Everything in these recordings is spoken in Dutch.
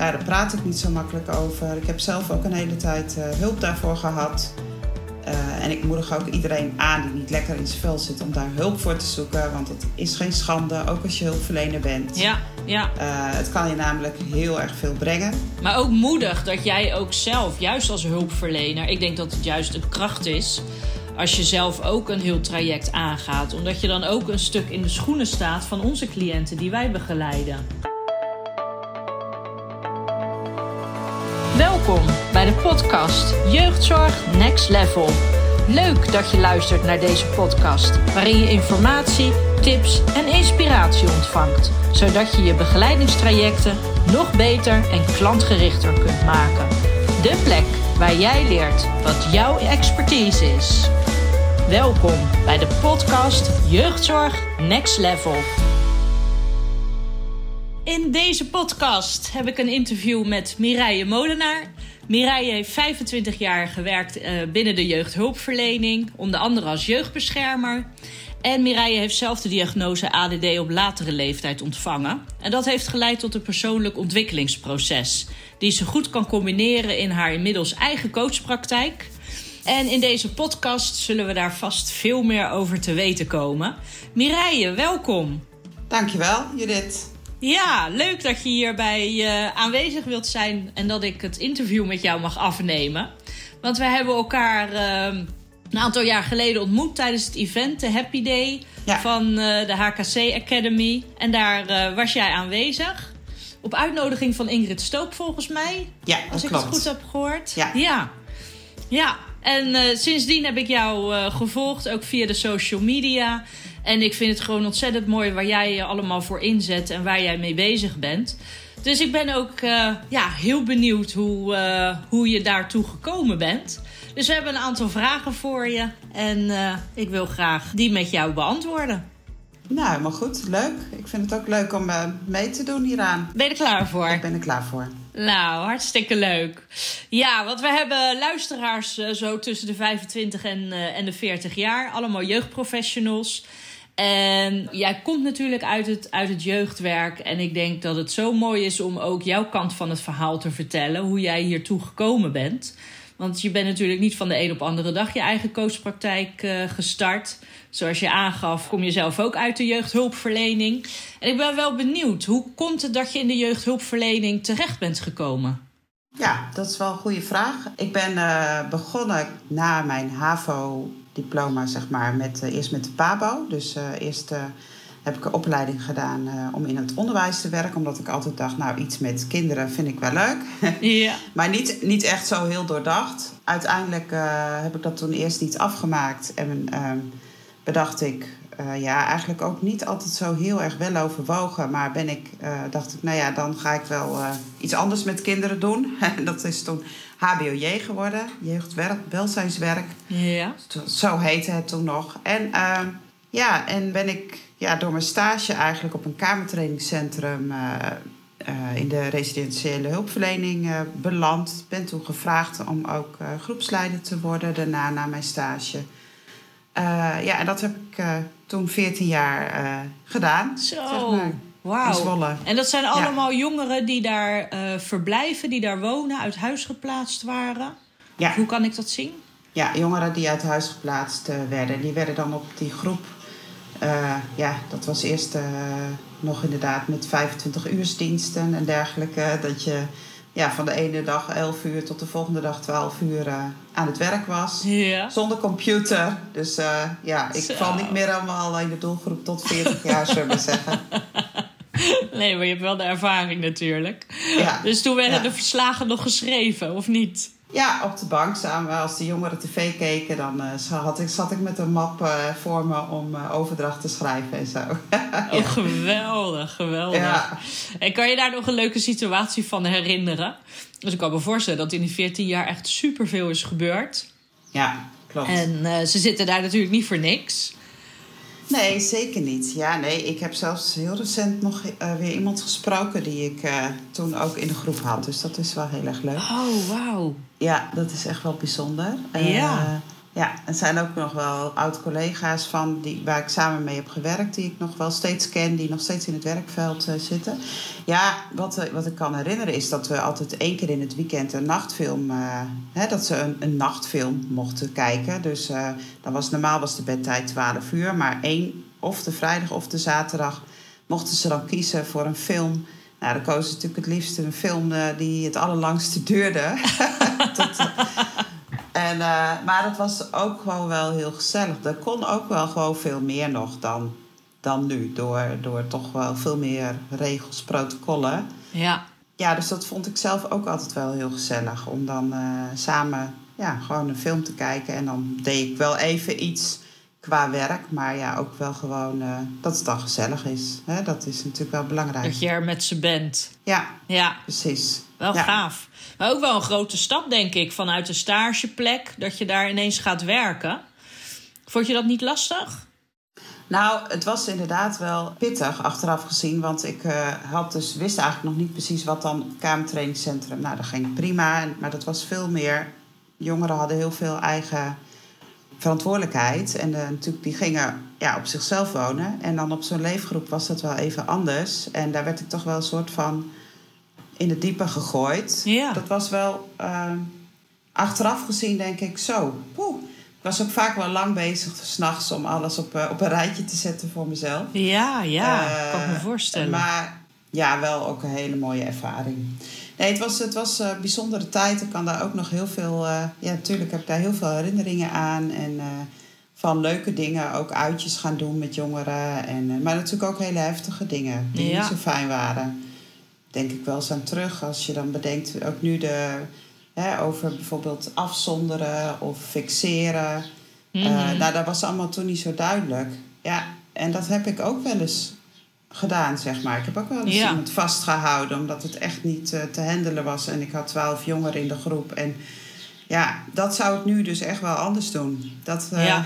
ja, daar praat ik niet zo makkelijk over. Ik heb zelf ook een hele tijd uh, hulp daarvoor gehad. Uh, en ik moedig ook iedereen aan die niet lekker in zijn vel zit om daar hulp voor te zoeken. Want het is geen schande, ook als je hulpverlener bent. Ja, ja. Uh, het kan je namelijk heel erg veel brengen. Maar ook moedig dat jij ook zelf, juist als hulpverlener, ik denk dat het juist een kracht is als je zelf ook een heel traject aangaat. Omdat je dan ook een stuk in de schoenen staat van onze cliënten die wij begeleiden. Welkom bij de podcast Jeugdzorg Next Level. Leuk dat je luistert naar deze podcast, waarin je informatie, tips en inspiratie ontvangt, zodat je je begeleidingstrajecten nog beter en klantgerichter kunt maken. De plek waar jij leert wat jouw expertise is. Welkom bij de podcast Jeugdzorg Next Level. In deze podcast heb ik een interview met Mireille Molenaar. Mireille heeft 25 jaar gewerkt uh, binnen de jeugdhulpverlening, onder andere als jeugdbeschermer. En Mireille heeft zelf de diagnose ADD op latere leeftijd ontvangen. En dat heeft geleid tot een persoonlijk ontwikkelingsproces, die ze goed kan combineren in haar inmiddels eigen coachpraktijk. En in deze podcast zullen we daar vast veel meer over te weten komen. Mireille, welkom. Dankjewel, Judith. Ja, leuk dat je hierbij uh, aanwezig wilt zijn en dat ik het interview met jou mag afnemen. Want we hebben elkaar uh, een aantal jaar geleden ontmoet tijdens het event, de Happy Day van uh, de HKC Academy. En daar uh, was jij aanwezig. Op uitnodiging van Ingrid Stoop, volgens mij. Ja, Als ik het goed heb gehoord. Ja. Ja. ja. En sindsdien heb ik jou gevolgd, ook via de social media. En ik vind het gewoon ontzettend mooi waar jij je allemaal voor inzet en waar jij mee bezig bent. Dus ik ben ook uh, ja, heel benieuwd hoe, hoe je daartoe gekomen bent. Dus we hebben een aantal vragen voor je. En ik wil graag die met jou beantwoorden. Nou, maar goed, leuk. Ik vind het ook leuk om mee te doen hieraan. Ben je er klaar voor? Ik ben er klaar voor. Nou, hartstikke leuk. Ja, want we hebben luisteraars zo tussen de 25 en, en de 40 jaar. Allemaal jeugdprofessionals. En jij komt natuurlijk uit het, uit het jeugdwerk. En ik denk dat het zo mooi is om ook jouw kant van het verhaal te vertellen. Hoe jij hiertoe gekomen bent. Want je bent natuurlijk niet van de een op andere dag je eigen coachpraktijk uh, gestart. Zoals je aangaf, kom je zelf ook uit de jeugdhulpverlening. En ik ben wel benieuwd, hoe komt het dat je in de jeugdhulpverlening terecht bent gekomen? Ja, dat is wel een goede vraag. Ik ben uh, begonnen na mijn HAVO-diploma, zeg maar, met, uh, eerst met de PABO. Dus uh, eerst heb ik een opleiding gedaan om in het onderwijs te werken. Omdat ik altijd dacht, nou, iets met kinderen vind ik wel leuk. Ja. maar niet, niet echt zo heel doordacht. Uiteindelijk heb ik dat toen eerst niet afgemaakt. En bedacht ik, ja, eigenlijk ook niet altijd zo heel erg wel overwogen. Maar ben ik, dacht ik, nou ja, dan ga ik wel iets anders met kinderen doen. dat is toen HBOJ geworden, jeugdwelzijnswerk. Ja. Zo heette het toen nog. En ehm, ja, en ben ik ja, door mijn stage eigenlijk op een kamertrainingscentrum in de residentiële hulpverlening beland. Ben toen gevraagd om ook groepsleider te worden daarna na mijn stage. Ja, en dat heb ik toen 14 jaar gedaan. Zo, zeg maar, wauw. En dat zijn allemaal ja. jongeren die daar verblijven, die daar wonen, uit huis geplaatst waren? Ja. Hoe kan ik dat zien? Ja, jongeren die uit huis geplaatst werden. Die werden dan op die groep... ja, dat was eerst nog inderdaad met 25 uursdiensten en dergelijke. Dat je ja, van de ene dag 11 uur tot de volgende dag 12 uur uh, aan het werk was. Ja. Zonder computer. Dus uh, ja, ik Zo. val niet meer allemaal in de doelgroep tot 40 jaar, zullen we zeggen. Nee, maar je hebt wel de ervaring natuurlijk. Ja. Dus toen werden Ja. de verslagen nog geschreven, of niet? Ja, op de bank samen. Als de jongeren tv keken, dan uh, had ik, zat ik met een map uh, voor me om uh, overdracht te schrijven en zo. Oh, geweldig, geweldig. Ja. En kan je daar nog een leuke situatie van herinneren? Dus ik kan me voorstellen dat in die 14 jaar echt superveel is gebeurd. ja, klopt. En eh, ze zitten daar natuurlijk niet voor niks. Nee, zeker niet. Ja, nee, ik heb zelfs heel recent nog uh, weer iemand gesproken die ik uh, toen ook in de groep had. Dus dat is wel heel erg leuk. Oh, wauw. Ja, dat is echt wel bijzonder. Ja. Ja, er zijn ook nog wel oud-collega's van die, waar ik samen mee heb gewerkt, die ik nog wel steeds ken, die nog steeds in het werkveld uh, zitten. Ja, wat, uh, wat ik kan herinneren is dat we altijd één keer in het weekend een nachtfilm, uh, hè, dat ze een, een nachtfilm mochten kijken. Dus dan was normaal was de bedtijd 12 uur, maar één, of de vrijdag of de zaterdag, mochten ze dan kiezen voor een film. Nou, dan kozen ze natuurlijk het liefst een film die het allerlangste duurde. Tot, en, uh, maar het was ook gewoon wel heel gezellig. Er kon ook wel gewoon veel meer nog dan, dan nu. Door, door toch wel veel meer regels, protocollen. Ja. Ja, dus dat vond ik zelf ook altijd wel heel gezellig. Om dan uh, samen ja, gewoon een film te kijken. En dan deed ik wel even iets qua werk. Maar ja, ook wel gewoon uh, dat het dan gezellig is. Hè? Dat is natuurlijk wel belangrijk. Dat je er met ze bent. Ja, ja. precies. Wel ja. gaaf. Maar ook wel een grote stap, denk ik, vanuit een stageplek, dat je daar ineens gaat werken. Vond je dat niet lastig? Nou, het was inderdaad wel pittig achteraf gezien. Want ik uh, had dus, wist eigenlijk nog niet precies wat dan kamertrainingscentrum. Nou, dat ging prima. Maar dat was veel meer. Jongeren hadden heel veel eigen verantwoordelijkheid. En uh, natuurlijk, die gingen ja, op zichzelf wonen. En dan op zo'n leefgroep was dat wel even anders. En daar werd ik toch wel een soort van in het diepe gegooid. Ja. Dat was wel uh, achteraf gezien, denk ik, zo. Poeh. Ik was ook vaak wel lang bezig, s'nachts, om alles op, uh, op een rijtje te zetten voor mezelf. Ja, ja, uh, kan ik me voorstellen. Maar ja, wel ook een hele mooie ervaring. Nee, het was, het was een bijzondere tijd. Ik kan daar ook nog heel veel... Uh, ja, natuurlijk heb ik daar heel veel herinneringen aan. En uh, van leuke dingen, ook uitjes gaan doen met jongeren. En, uh, maar natuurlijk ook hele heftige dingen die Ja. niet zo fijn waren. Denk ik wel eens aan terug. Als je dan bedenkt, ook nu de, hè, over bijvoorbeeld afzonderen of fixeren. Uh, nou, dat was allemaal toen niet zo duidelijk. Ja, en dat heb ik ook wel eens gedaan, zeg maar. Ik heb ook wel eens Ja. iemand vastgehouden... omdat het echt niet uh, te handelen was. En ik had twaalf jongeren in de groep. En ja, dat zou ik nu dus echt wel anders doen. Dat, uh, Ja.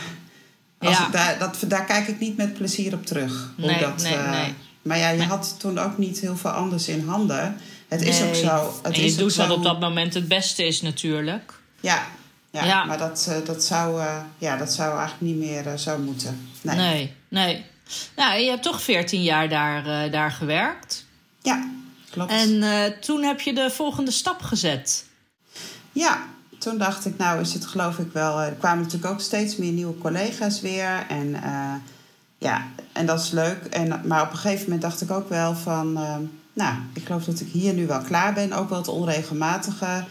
als Ja. ik daar, dat, daar kijk ik niet met plezier op terug. Hoe Nee, dat, nee, uh, nee. Maar ja, je Nee. had toen ook niet heel veel anders in handen. Het is ook zo. Het en je doet wat op dat moment het beste is natuurlijk. Ja, ja, Ja. maar dat, dat, zou, ja, dat zou eigenlijk niet meer zo moeten. Nee. Nee, nee. Nou, je hebt toch 14 jaar daar, eh, daar gewerkt. Ja, klopt. En eh, toen heb je de volgende stap gezet. Ja, toen dacht ik, nou is het geloof ik wel... Er kwamen natuurlijk ook steeds meer nieuwe collega's weer. En uh, ja, en dat is leuk. En, maar op een gegeven moment dacht ik ook wel van... Nou, ik geloof dat ik hier nu wel klaar ben. Ook wel het onregelmatige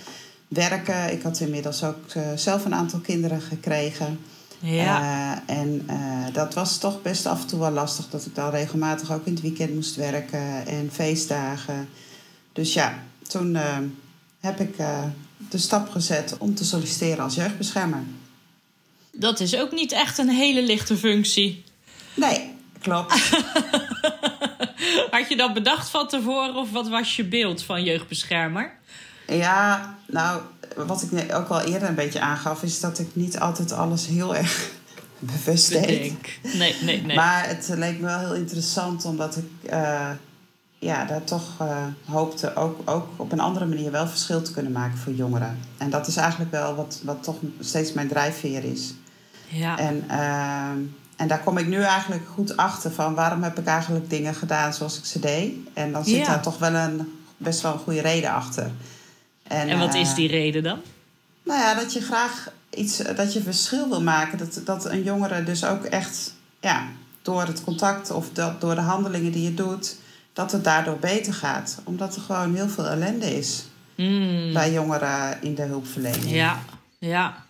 werken. Ik had inmiddels ook zelf een aantal kinderen gekregen. Ja. Uh, en uh, dat was toch best af en toe wel lastig. Dat ik dan regelmatig ook in het weekend moest werken. En feestdagen. Dus ja, toen uh, heb ik de stap gezet om te solliciteren als jeugdbeschermer. Dat is ook niet echt een hele lichte functie. Nee, klopt. Had je dat bedacht van tevoren of wat was je beeld van jeugdbeschermer? Ja, nou, wat ik ook al eerder een beetje aangaf, is dat ik niet altijd alles heel erg bewust deed. Nee, nee, nee. Maar het leek me wel heel interessant, omdat ik uh, ja, daar toch uh, hoopte ook, ook op een andere manier wel verschil te kunnen maken voor jongeren. En dat is eigenlijk wel wat, wat toch steeds mijn drijfveer is. Ja. En, uh, en daar kom ik nu eigenlijk goed achter van waarom heb ik eigenlijk dingen gedaan zoals ik ze deed. En dan zit Ja. daar toch wel een, best wel een goede reden achter. En, en wat eh, is die reden dan? Nou ja, dat je graag iets, dat je verschil wil maken. Dat, dat een jongere dus ook echt, ja, door het contact of dat, door de handelingen die je doet, dat het daardoor beter gaat. Omdat er gewoon heel veel ellende is Mm. bij jongeren in de hulpverlening. Ja, ja.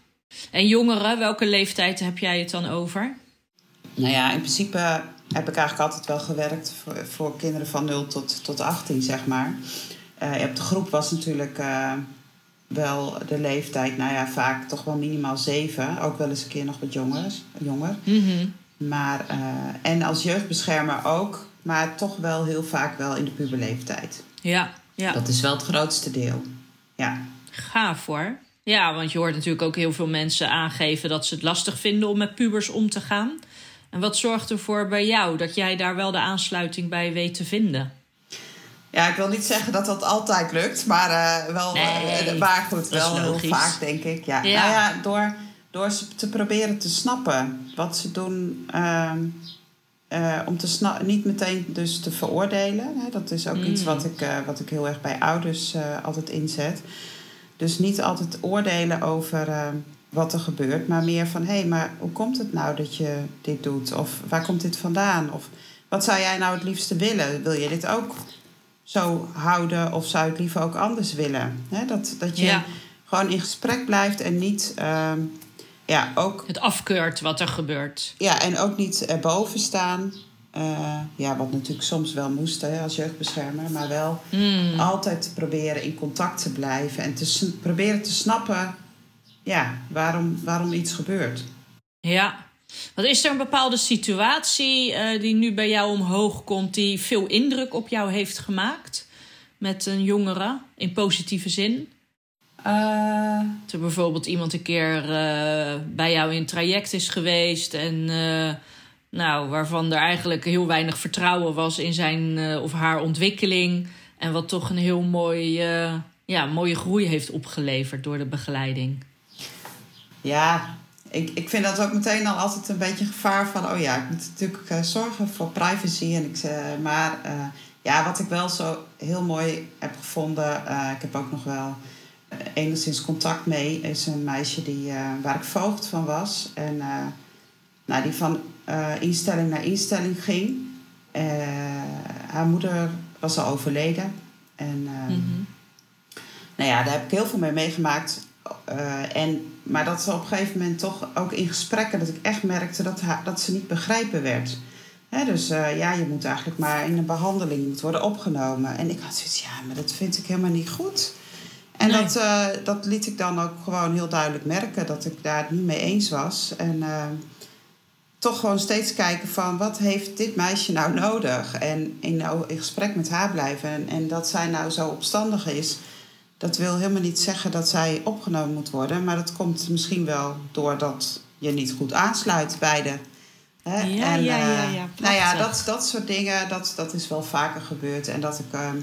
En jongeren, welke leeftijd heb jij het dan over? Nou ja, in principe heb ik eigenlijk altijd wel gewerkt voor, voor kinderen van 0 tot, tot 18, zeg maar. Uh, op de groep was natuurlijk uh, wel de leeftijd, nou ja, vaak toch wel minimaal 7. Ook wel eens een keer nog wat jongers, jonger. Mm -hmm. Maar, uh, en als jeugdbeschermer ook, maar toch wel heel vaak wel in de puberleeftijd. Ja, ja. Dat is wel het grootste deel. Ja. Gaaf hoor. Ja, want je hoort natuurlijk ook heel veel mensen aangeven dat ze het lastig vinden om met pubers om te gaan. En wat zorgt ervoor bij jou dat jij daar wel de aansluiting bij weet te vinden? Ja, ik wil niet zeggen dat dat altijd lukt, maar uh, wel. Nee, uh, maar goed, wel heel vaak, denk ik. Ja. Ja. Nou ja, door door ze te proberen te snappen wat ze doen. ehm, eh, om te sna- niet meteen dus te veroordelen. Hè? Dat is ook iets Mm. wat ik, eh, wat ik heel erg bij ouders eh, altijd inzet. Dus niet altijd oordelen over eh, wat er gebeurt, maar meer van hé, hey, maar hoe komt het nou dat je dit doet? Of waar komt dit vandaan? Of wat zou jij nou het liefste willen? Wil je dit ook zo houden of zou je het liever ook anders willen? Dat, dat je Ja. gewoon in gesprek blijft en niet, ehm, ja, ook, Het afkeurt wat er gebeurt. ja, en ook niet erboven staan. Eh, ja, wat natuurlijk soms wel moest hè, als jeugdbeschermer, maar wel Mm. altijd proberen in contact te blijven en te proberen te snappen ja, waarom, waarom iets gebeurt. Ja. Wat is er een bepaalde situatie eh, die nu bij jou omhoog komt, die veel indruk op jou heeft gemaakt met een jongere in positieve zin? Dat er bijvoorbeeld iemand een keer eh, bij jou in traject is geweest en eh, nou, waarvan er eigenlijk heel weinig vertrouwen was in zijn eh, of haar ontwikkeling. En wat toch een heel mooi, eh, ja, mooie groei heeft opgeleverd door de begeleiding. Ja, ik, ik vind dat ook meteen al altijd een beetje gevaar van... oh ja, ik moet natuurlijk eh, zorgen voor privacy. En ik, eh, maar eh, ja, wat ik wel zo heel mooi heb gevonden... ik heb ook nog wel enigszins contact mee... is een meisje die, waar ik voogd van was. En nou, die van instelling naar instelling ging. Haar moeder was al overleden. En... Mhm. nou ja, daar heb ik heel veel mee meegemaakt. En, maar dat ze op een gegeven moment toch ook in gesprekken... dat ik echt merkte dat, haar, dat ze niet begrijpen werd. Dus eh, ja, je moet eigenlijk maar in een behandeling moet worden opgenomen. En ik had zoiets, ja, maar dat vind ik helemaal niet goed. En Nee. dat, eh, dat liet ik dan ook gewoon heel duidelijk merken... dat ik daar het niet mee eens was. En eh, toch gewoon steeds kijken van... wat heeft dit meisje nou nodig? En in, in gesprek met haar blijven. En, en dat zij nou zo opstandig is... Dat wil helemaal niet zeggen dat zij opgenomen moet worden. Maar dat komt misschien wel doordat je niet goed aansluit bij de. Hè? Ja, ja, ja, ja, eh, nou ja, dat, dat soort dingen, dat, dat is wel vaker gebeurd. En dat ik ehm,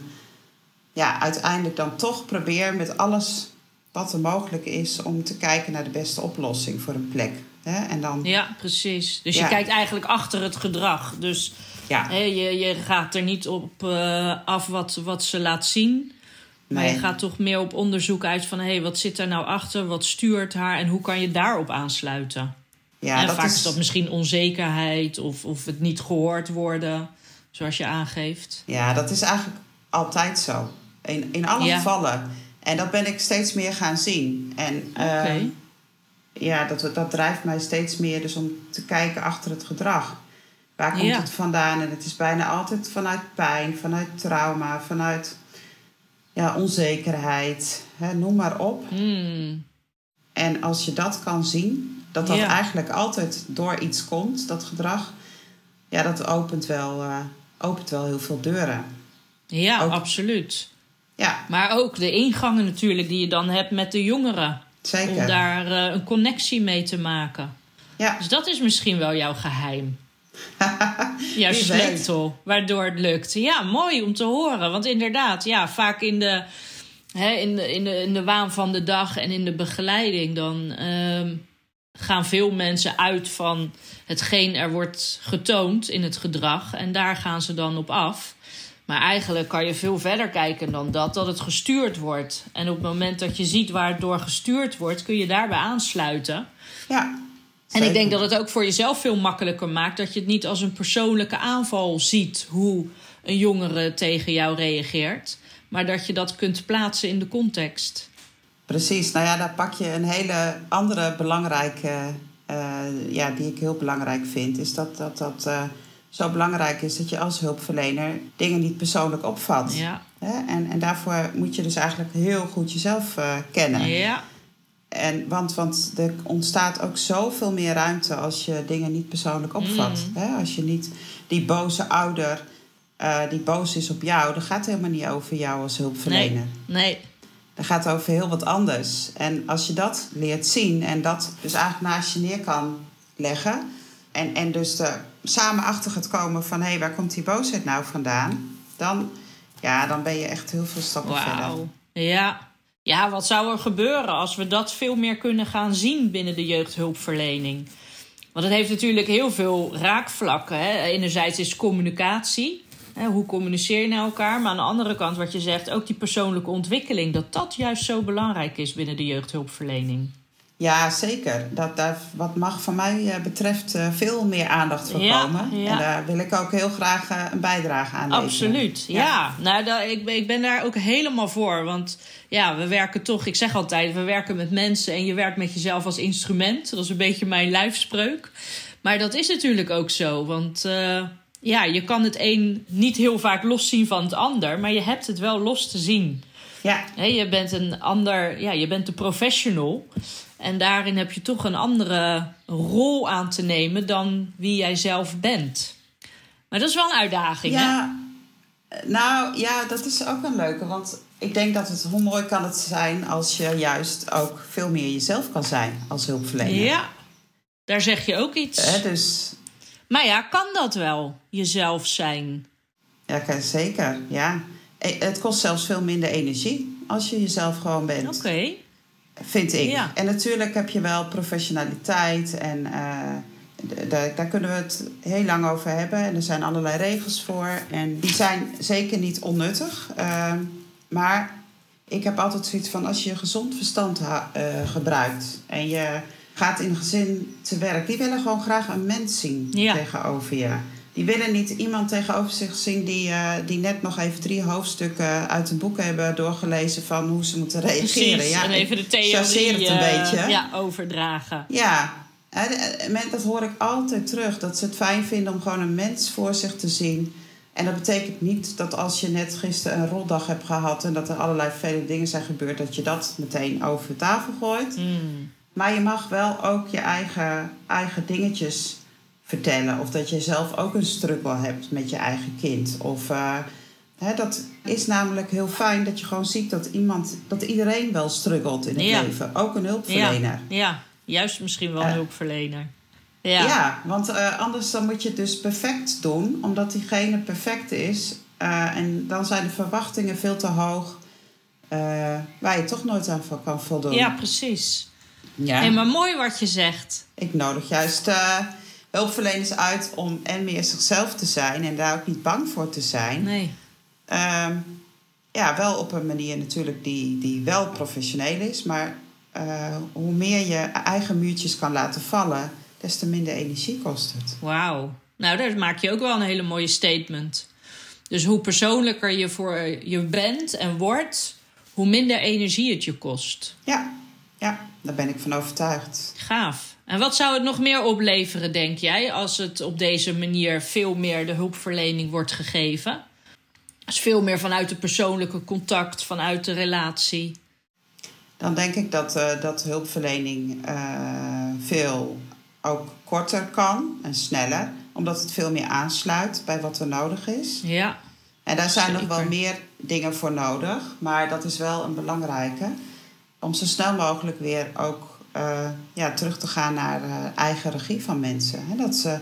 ja, uiteindelijk dan toch probeer met alles wat er mogelijk is... om te kijken naar de beste oplossing voor een plek. Hè? En dan, Ja, precies. Dus je kijkt eigenlijk achter het gedrag. Dus ja, hè, je, je gaat er niet op eh, af wat, wat ze laat zien. Maar je gaat toch meer op onderzoek uit van... hé, hey, wat zit er nou achter? Wat stuurt haar? En hoe kan je daarop aansluiten? ja, en dat vaak is... is, dat misschien onzekerheid of, of het niet gehoord worden... zoals je aangeeft. Ja, dat is eigenlijk altijd zo. In, in alle Ja. gevallen. En dat ben ik steeds meer gaan zien. En ehm, ja, dat, dat drijft mij steeds meer dus om te kijken achter het gedrag. Waar komt Ja. het vandaan? En het is bijna altijd vanuit pijn, vanuit trauma, vanuit ja, onzekerheid. Hè, noem maar op. Hmm. En als je dat kan zien, dat dat Ja. eigenlijk altijd door iets komt, dat gedrag, ja, dat opent wel, eh, opent wel heel veel deuren. Ja, Ook- absoluut. Ja, Maar ook de ingangen natuurlijk die je dan hebt met de jongeren. zeker. Om daar eh, een connectie mee te maken. Ja, Dus dat is misschien wel jouw geheim. Jouw sleutel, waardoor het lukt. Ja, mooi om te horen. Want inderdaad, ja, vaak in de, hè, in de, in de, in de waan van de dag en in de begeleiding... dan ehm, gaan veel mensen uit van hetgeen er wordt getoond in het gedrag. En daar gaan ze dan op af. Maar eigenlijk kan je veel verder kijken dan dat, dat het gestuurd wordt. En op het moment dat je ziet waar het door gestuurd wordt... kun je daarbij aansluiten... ja. En ik denk dat het ook voor jezelf veel makkelijker maakt dat je het niet als een persoonlijke aanval ziet hoe een jongere tegen jou reageert, maar dat je dat kunt plaatsen in de context. Precies, nou ja, daar pak je een hele andere belangrijke, eh, ja, die ik heel belangrijk vind, is dat dat, dat eh, zo belangrijk is dat je als hulpverlener dingen niet persoonlijk opvat. Ja, Hè? En, en daarvoor moet je dus eigenlijk heel goed jezelf eh, kennen. ja, En, want, want er ontstaat ook zoveel meer ruimte als je dingen niet persoonlijk opvat. Mm. Hè? Als je niet die boze ouder eh, die boos is op jou, dat gaat helemaal niet over jou als hulpverlener. nee, Dat gaat over heel wat anders. En als je dat leert zien en dat dus eigenlijk naast je neer kan leggen. En, en dus er samen achter gaat komen van hé, hey, waar komt die boosheid nou vandaan? Dan, ja, dan ben je echt heel veel stappen verder. wauw. Ja. Ja, wat zou er gebeuren als we dat veel meer kunnen gaan zien binnen de jeugdhulpverlening? Want het heeft natuurlijk heel veel raakvlakken. Hè? Enerzijds is communicatie. Hè? Hoe communiceer je naar elkaar? Maar aan de andere kant, wat je zegt, ook die persoonlijke ontwikkeling. Dat dat juist zo belangrijk is binnen de jeugdhulpverlening. Ja, zeker. Dat, daar, wat mag van mij eh, betreft uh, veel meer aandacht voor Ja, komen. ja. En daar wil ik ook heel graag eh, een bijdrage aan leveren. Absoluut, ja. Nou, dat, ik, ben- ik ben daar ook helemaal voor. Want ja, we werken toch, ik zeg altijd, we werken met mensen en je werkt met jezelf als instrument. Dat is een beetje mijn lijfspreuk. Maar dat is natuurlijk ook zo. Want eh, ja, je kan het een niet heel vaak loszien van het ander, maar je hebt het wel los te zien. Ja, je bent een ander, ja, je bent een professional. En daarin heb je toch een andere rol aan te nemen dan wie jij zelf bent. Maar dat is wel een uitdaging, hè? ja. Nou ja, dat is ook een leuke. Want ik denk dat het, hoe mooi kan het zijn als je juist ook veel meer jezelf kan zijn als hulpverlener. Ja, daar zeg je ook iets. Hè, dus Maar ja, kan dat wel, jezelf zijn? ja, kan- zeker. Ja. Eh, Het kost zelfs veel minder energie als je jezelf gewoon bent. Oké, Vind ik. Ja. En natuurlijk heb je wel professionaliteit en eh, daar kunnen we het heel lang over hebben. En er zijn allerlei regels voor. En die zijn zeker niet onnuttig. Ehm, maar ik heb altijd zoiets van als je gezond verstand eh, gebruikt en je gaat in een gezin te werk, die willen gewoon graag een mens zien Ja. tegenover je. Die willen niet iemand tegenover zich zien die, eh, die net nog even drie hoofdstukken uit een boek hebben doorgelezen van hoe ze moeten reageren. precies. Ja, en even de theorie het een eh, beetje. ja, overdragen. Ja, men- dat hoor ik altijd terug. Dat ze het fijn vinden om gewoon een mens voor zich te zien. En dat betekent niet dat als je net gisteren een roldag hebt gehad... en dat er allerlei vervelende dingen zijn gebeurd... dat je dat meteen over de tafel gooit. Mm. Maar je mag wel ook je eigen, eigen dingetjes vertellen. Of dat je zelf ook een struggle hebt met je eigen kind. Of, eh, hè, dat is namelijk heel fijn dat je gewoon ziet dat, iemand, dat iedereen wel struggelt in het Ja. leven. Ook een hulpverlener. Ja, ja, juist misschien wel een Eh. hulpverlener. Ja, Ja. want eh, anders dan moet je het dus perfect doen, omdat diegene perfect is. En dan zijn de verwachtingen veel te hoog, waar je toch nooit aan kan voldoen. ja, precies. Ja. Hey, maar mooi wat je zegt. Ik nodig juist hulpverleners uit om en meer zichzelf te zijn en daar ook niet bang voor te zijn. Nee. Ehm, ja, wel op een manier natuurlijk die, die wel professioneel is, maar eh, hoe meer je eigen muurtjes kan laten vallen, des te minder energie kost het. Wauw. Nou, daar maak je ook wel een hele mooie statement. Dus hoe persoonlijker je voor je bent en wordt, hoe minder energie het je kost. Ja, ja, daar ben ik van overtuigd. Gaaf. En wat zou het nog meer opleveren, denk jij, als het op deze manier veel meer de hulpverlening wordt gegeven? Dus veel meer vanuit de persoonlijke contact, vanuit de relatie. Dan denk ik dat, eh, dat hulpverlening eh, veel ook korter kan en sneller, omdat het veel meer aansluit bij wat er nodig is. Ja, En daar zijn nog wel meer dingen voor nodig, maar dat is wel een belangrijke. Om zo snel mogelijk weer ook eh, ja, terug te gaan naar eh, eigen regie van mensen. Hè? Dat ze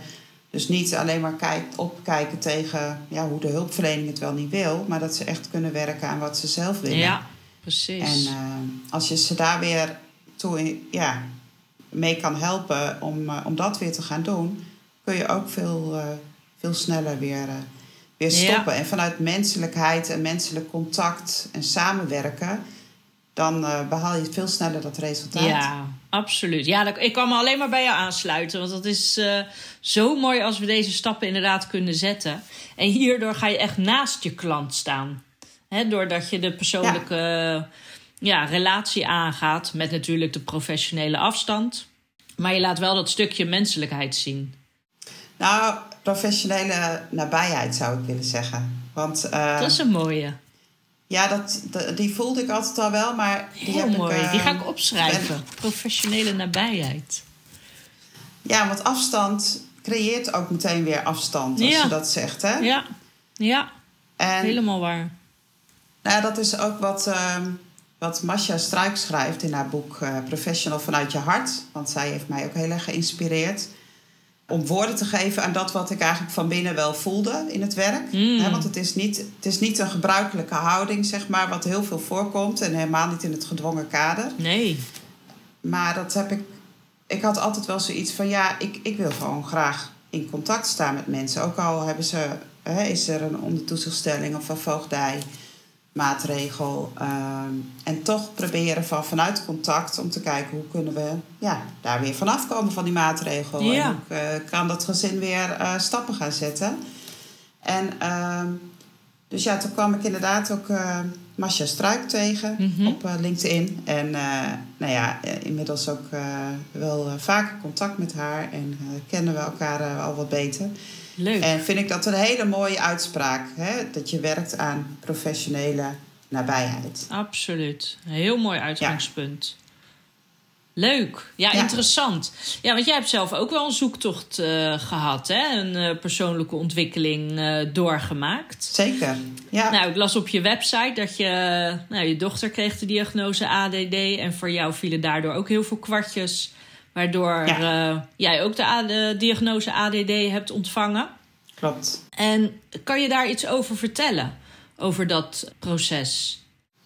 dus niet alleen maar kijkt, opkijken tegen ja, hoe de hulpverlening het wel niet wil, maar dat ze echt kunnen werken aan wat ze zelf willen. ja precies. En eh, als je ze daar weer toe in- ja, mee kan helpen om, om dat weer te gaan doen, kun je ook veel, veel sneller weer, weer Ja. stoppen. En vanuit menselijkheid en menselijk contact en samenwerken, dan eh, behaal je veel sneller dat resultaat. Ja, absoluut. Ja, ik kan me alleen maar bij jou aansluiten. Want dat is eh, zo mooi als we deze stappen inderdaad kunnen zetten. En hierdoor ga je echt naast je klant staan. Doordat je de persoonlijke ja. relatie aangaat. Met natuurlijk de professionele afstand. Maar je laat wel dat stukje menselijkheid zien. Nou, professionele nabijheid zou ik willen zeggen. Want eh, Dat is een mooie. Ja, dat, die voelde ik altijd al wel, maar die Heel heb mooi. ik, eh, Die ga ik opschrijven. Professionele nabijheid. Ja, want afstand creëert ook meteen weer afstand, als Ja. je dat zegt. Hè? Ja, ja En helemaal waar. nou, dat is ook wat, ehm wat Masha Struik schrijft in haar boek eh, Professional vanuit je hart. Want zij heeft mij ook heel erg geïnspireerd. Om woorden te geven aan dat wat ik eigenlijk van binnen wel voelde in het werk. Mm. want het is, niet, het is niet een gebruikelijke houding, zeg maar, wat heel veel voorkomt en helemaal niet in het gedwongen kader. Nee. Maar dat heb ik. Ik had altijd wel zoiets van ja, ik, ik wil gewoon graag in contact staan met mensen. Ook al hebben ze, is er een ondertoezichtstelling of een voogdij maatregel. ehm, en toch proberen van vanuit contact om te kijken hoe kunnen we ja, daar weer vanaf komen van die maatregel. Ja. En hoe eh, kan dat gezin weer eh, stappen gaan zetten. En ehm, dus ja, toen kwam ik inderdaad ook eh Masha Struik tegen Mhm. op LinkedIn. En nou ja, inmiddels ook wel vaker contact met haar en kennen we elkaar al wat beter. Leuk. En vind ik dat een hele mooie uitspraak, hè? dat je werkt aan professionele nabijheid. Absoluut. Een heel mooi uitgangspunt. Leuk. Ja, Ja. interessant. Ja, want jij hebt zelf ook wel een zoektocht eh, gehad, hè? Een eh, persoonlijke ontwikkeling eh, doorgemaakt. Zeker, ja. Nou, ik las op je website dat je, nou, je dochter kreeg de diagnose ADD. En voor jou vielen daardoor ook heel veel kwartjes. Waardoor eh, jij ook de, diagnose ADD hebt ontvangen. klopt. En kan je daar iets over vertellen? Over dat proces?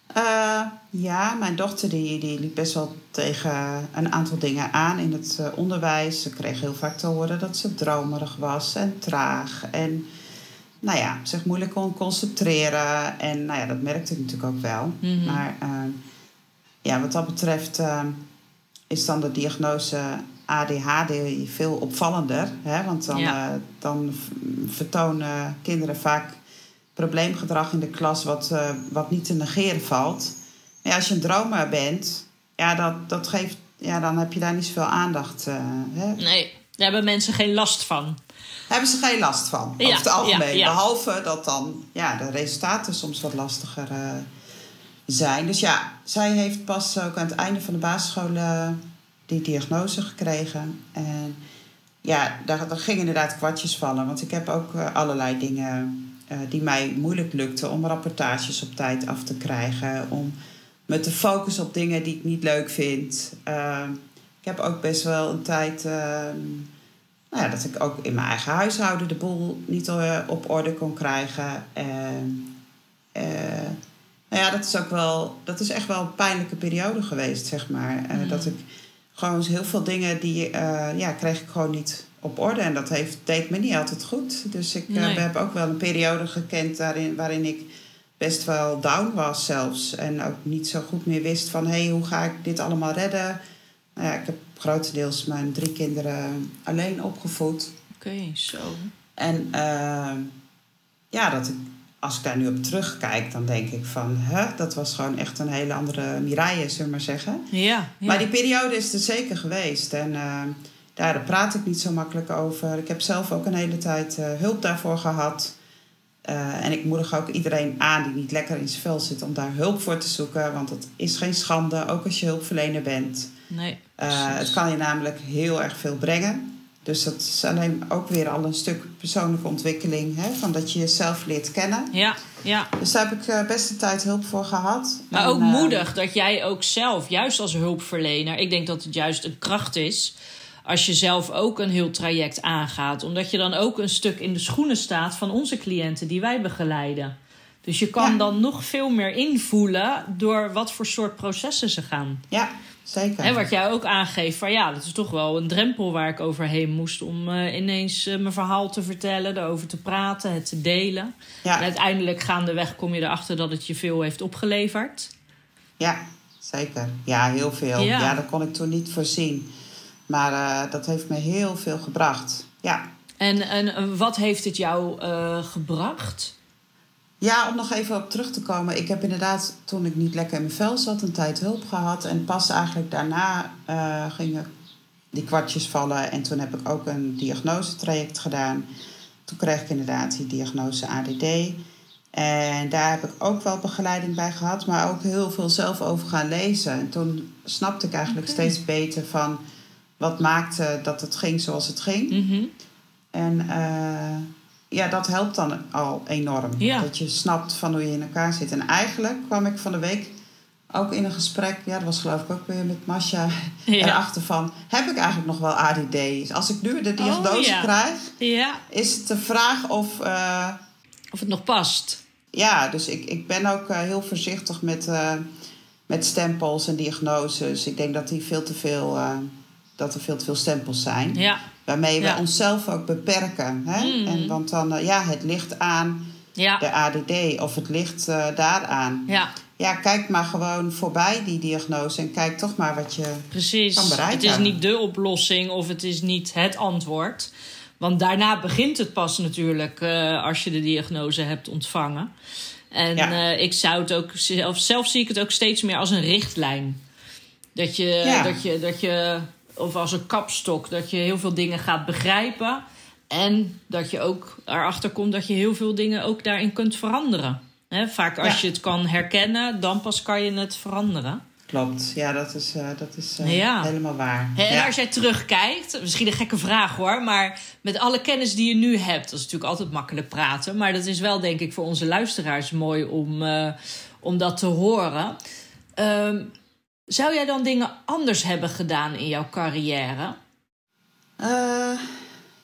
Eh, ja, mijn dochter die, die liep best wel tegen een aantal dingen aan in het eh, onderwijs. Ze kreeg heel vaak te horen dat ze dromerig was en traag. En nou ja, zich moeilijk kon concentreren. En nou ja, dat merkte ik natuurlijk ook wel. Mhm. Maar ja, wat dat betreft is dan de diagnose ADHD veel opvallender. Hè? Want dan, Ja. eh, dan vertonen kinderen vaak probleemgedrag in de klas wat, eh, wat niet te negeren valt. Maar ja, als je een dromer bent, ja, dat, dat geeft, ja, dan heb je daar niet zoveel aandacht. eh, hè? Nee, daar hebben mensen geen last van. Hebben ze geen last van, Ja, over het algemeen. Behalve dat dan ja, de resultaten soms wat lastiger zijn. Dus ja, zij heeft pas ook aan het einde van de basisschool eh, die diagnose gekregen. En ja, daar, daar gingen inderdaad kwartjes vallen. Want ik heb ook eh, allerlei dingen eh, die mij moeilijk lukten... om rapportages op tijd af te krijgen. Om me te focussen op dingen die ik niet leuk vind. Ik heb ook best wel een tijd... eh, nou ja, dat ik ook in mijn eigen huishouden de boel niet op orde kon krijgen. En, nou ja, dat is ook wel, dat is echt wel een pijnlijke periode geweest, zeg maar. Eh, Mm. Dat ik gewoon heel veel dingen die, eh, ja, kreeg ik gewoon niet op orde. En dat heeft, deed me niet altijd goed. Dus ik eh, Nee. heb ook wel een periode gekend daarin, waarin ik best wel down was zelfs. En ook niet zo goed meer wist van, hé, hey, hoe ga ik dit allemaal redden? Nou ja, ik heb grotendeels mijn drie kinderen alleen opgevoed. Oké, zo. En ja, dat ik, als ik daar nu op terugkijk, dan denk ik van... Hè, dat was gewoon echt een hele andere Mireille, zullen we maar zeggen. Ja, ja. Maar die periode is er zeker geweest. En eh, daar praat ik niet zo makkelijk over. Ik heb zelf ook een hele tijd eh, hulp daarvoor gehad. Eh, en ik moedig ook iedereen aan die niet lekker in zijn vel zit... om daar hulp voor te zoeken. Want het is geen schande, ook als je hulpverlener bent. Nee. Het kan je namelijk heel erg veel brengen. Dus dat is alleen ook weer al een stuk persoonlijke ontwikkeling. Hè? Van dat je jezelf leert kennen. Ja, ja. Dus daar heb ik eh, best een tijd hulp voor gehad. Maar En, ook eh, moedig dat jij ook zelf, juist als hulpverlener, ik denk dat het juist een kracht is als je zelf ook een heel traject aangaat. Omdat je dan ook een stuk in de schoenen staat van onze cliënten die wij begeleiden. Dus je kan Ja. dan nog veel meer invoelen door wat voor soort processen ze gaan. Ja, zeker. En wat jij ook aangeeft, van ja, dat is toch wel een drempel waar ik overheen moest om eh, ineens eh, mijn verhaal te vertellen, erover te praten, het te delen. ja, En uiteindelijk gaandeweg kom je erachter dat het je veel heeft opgeleverd. ja, zeker. Ja, heel veel. Ja. Ja, dat kon ik toen niet voorzien. Maar eh, dat heeft me heel veel gebracht. Ja. En, en wat heeft het jou gebracht? Ja, om nog even op terug te komen. Ik heb inderdaad, toen ik niet lekker in mijn vel zat, een tijd hulp gehad. En pas eigenlijk daarna eh, gingen die kwartjes vallen. En toen heb ik ook een diagnosetraject gedaan. Toen kreeg ik inderdaad die diagnose ADD. En daar heb ik ook wel begeleiding bij gehad, maar ook heel veel zelf over gaan lezen. En toen snapte ik eigenlijk steeds beter van wat maakte dat het ging zoals het ging. Mhm. En eh, ja, dat helpt dan al enorm. Ja. Dat je snapt van hoe je in elkaar zit. En eigenlijk kwam ik van de week ook in een gesprek, ja, dat was geloof ik ook weer met Masha, Ja. erachter van, heb ik eigenlijk nog wel ADD? Als ik nu de diagnose Oh, ja. krijg, Ja. is het de vraag of... eh, Of het nog past. ja, dus ik, ik ben ook eh, heel voorzichtig met, eh, met stempels en diagnoses. Ik denk dat, die veel te veel, dat er veel te veel stempels zijn. Ja. Waarmee we Ja. onszelf ook beperken. Hè? Mm. En, want dan, eh, ja, het ligt aan Ja. de ADD of het ligt eh, daaraan. Ja. Ja, kijk maar gewoon voorbij die diagnose en kijk toch maar wat je. Precies. kan bereiken. Het is niet de oplossing of het is niet het antwoord. Want daarna begint het pas natuurlijk eh, als je de diagnose hebt ontvangen. En Ja. ik zou het ook zelf, zelf zie ik het ook steeds meer als een richtlijn. Dat je, dat je, dat je, of als een kapstok, dat je heel veel dingen gaat begrijpen. En dat je ook erachter komt dat je heel veel dingen ook daarin kunt veranderen. Vaak als Ja. je het kan herkennen, dan pas kan je het veranderen. Klopt, ja, dat is, eh, dat is eh, Ja. helemaal waar. En ja. als jij terugkijkt, misschien een gekke vraag hoor, maar met alle kennis die je nu hebt, dat is natuurlijk altijd makkelijk praten, maar dat is wel denk ik voor onze luisteraars mooi om, eh, om dat te horen. Ehm, zou jij dan dingen anders hebben gedaan in jouw carrière? Eh,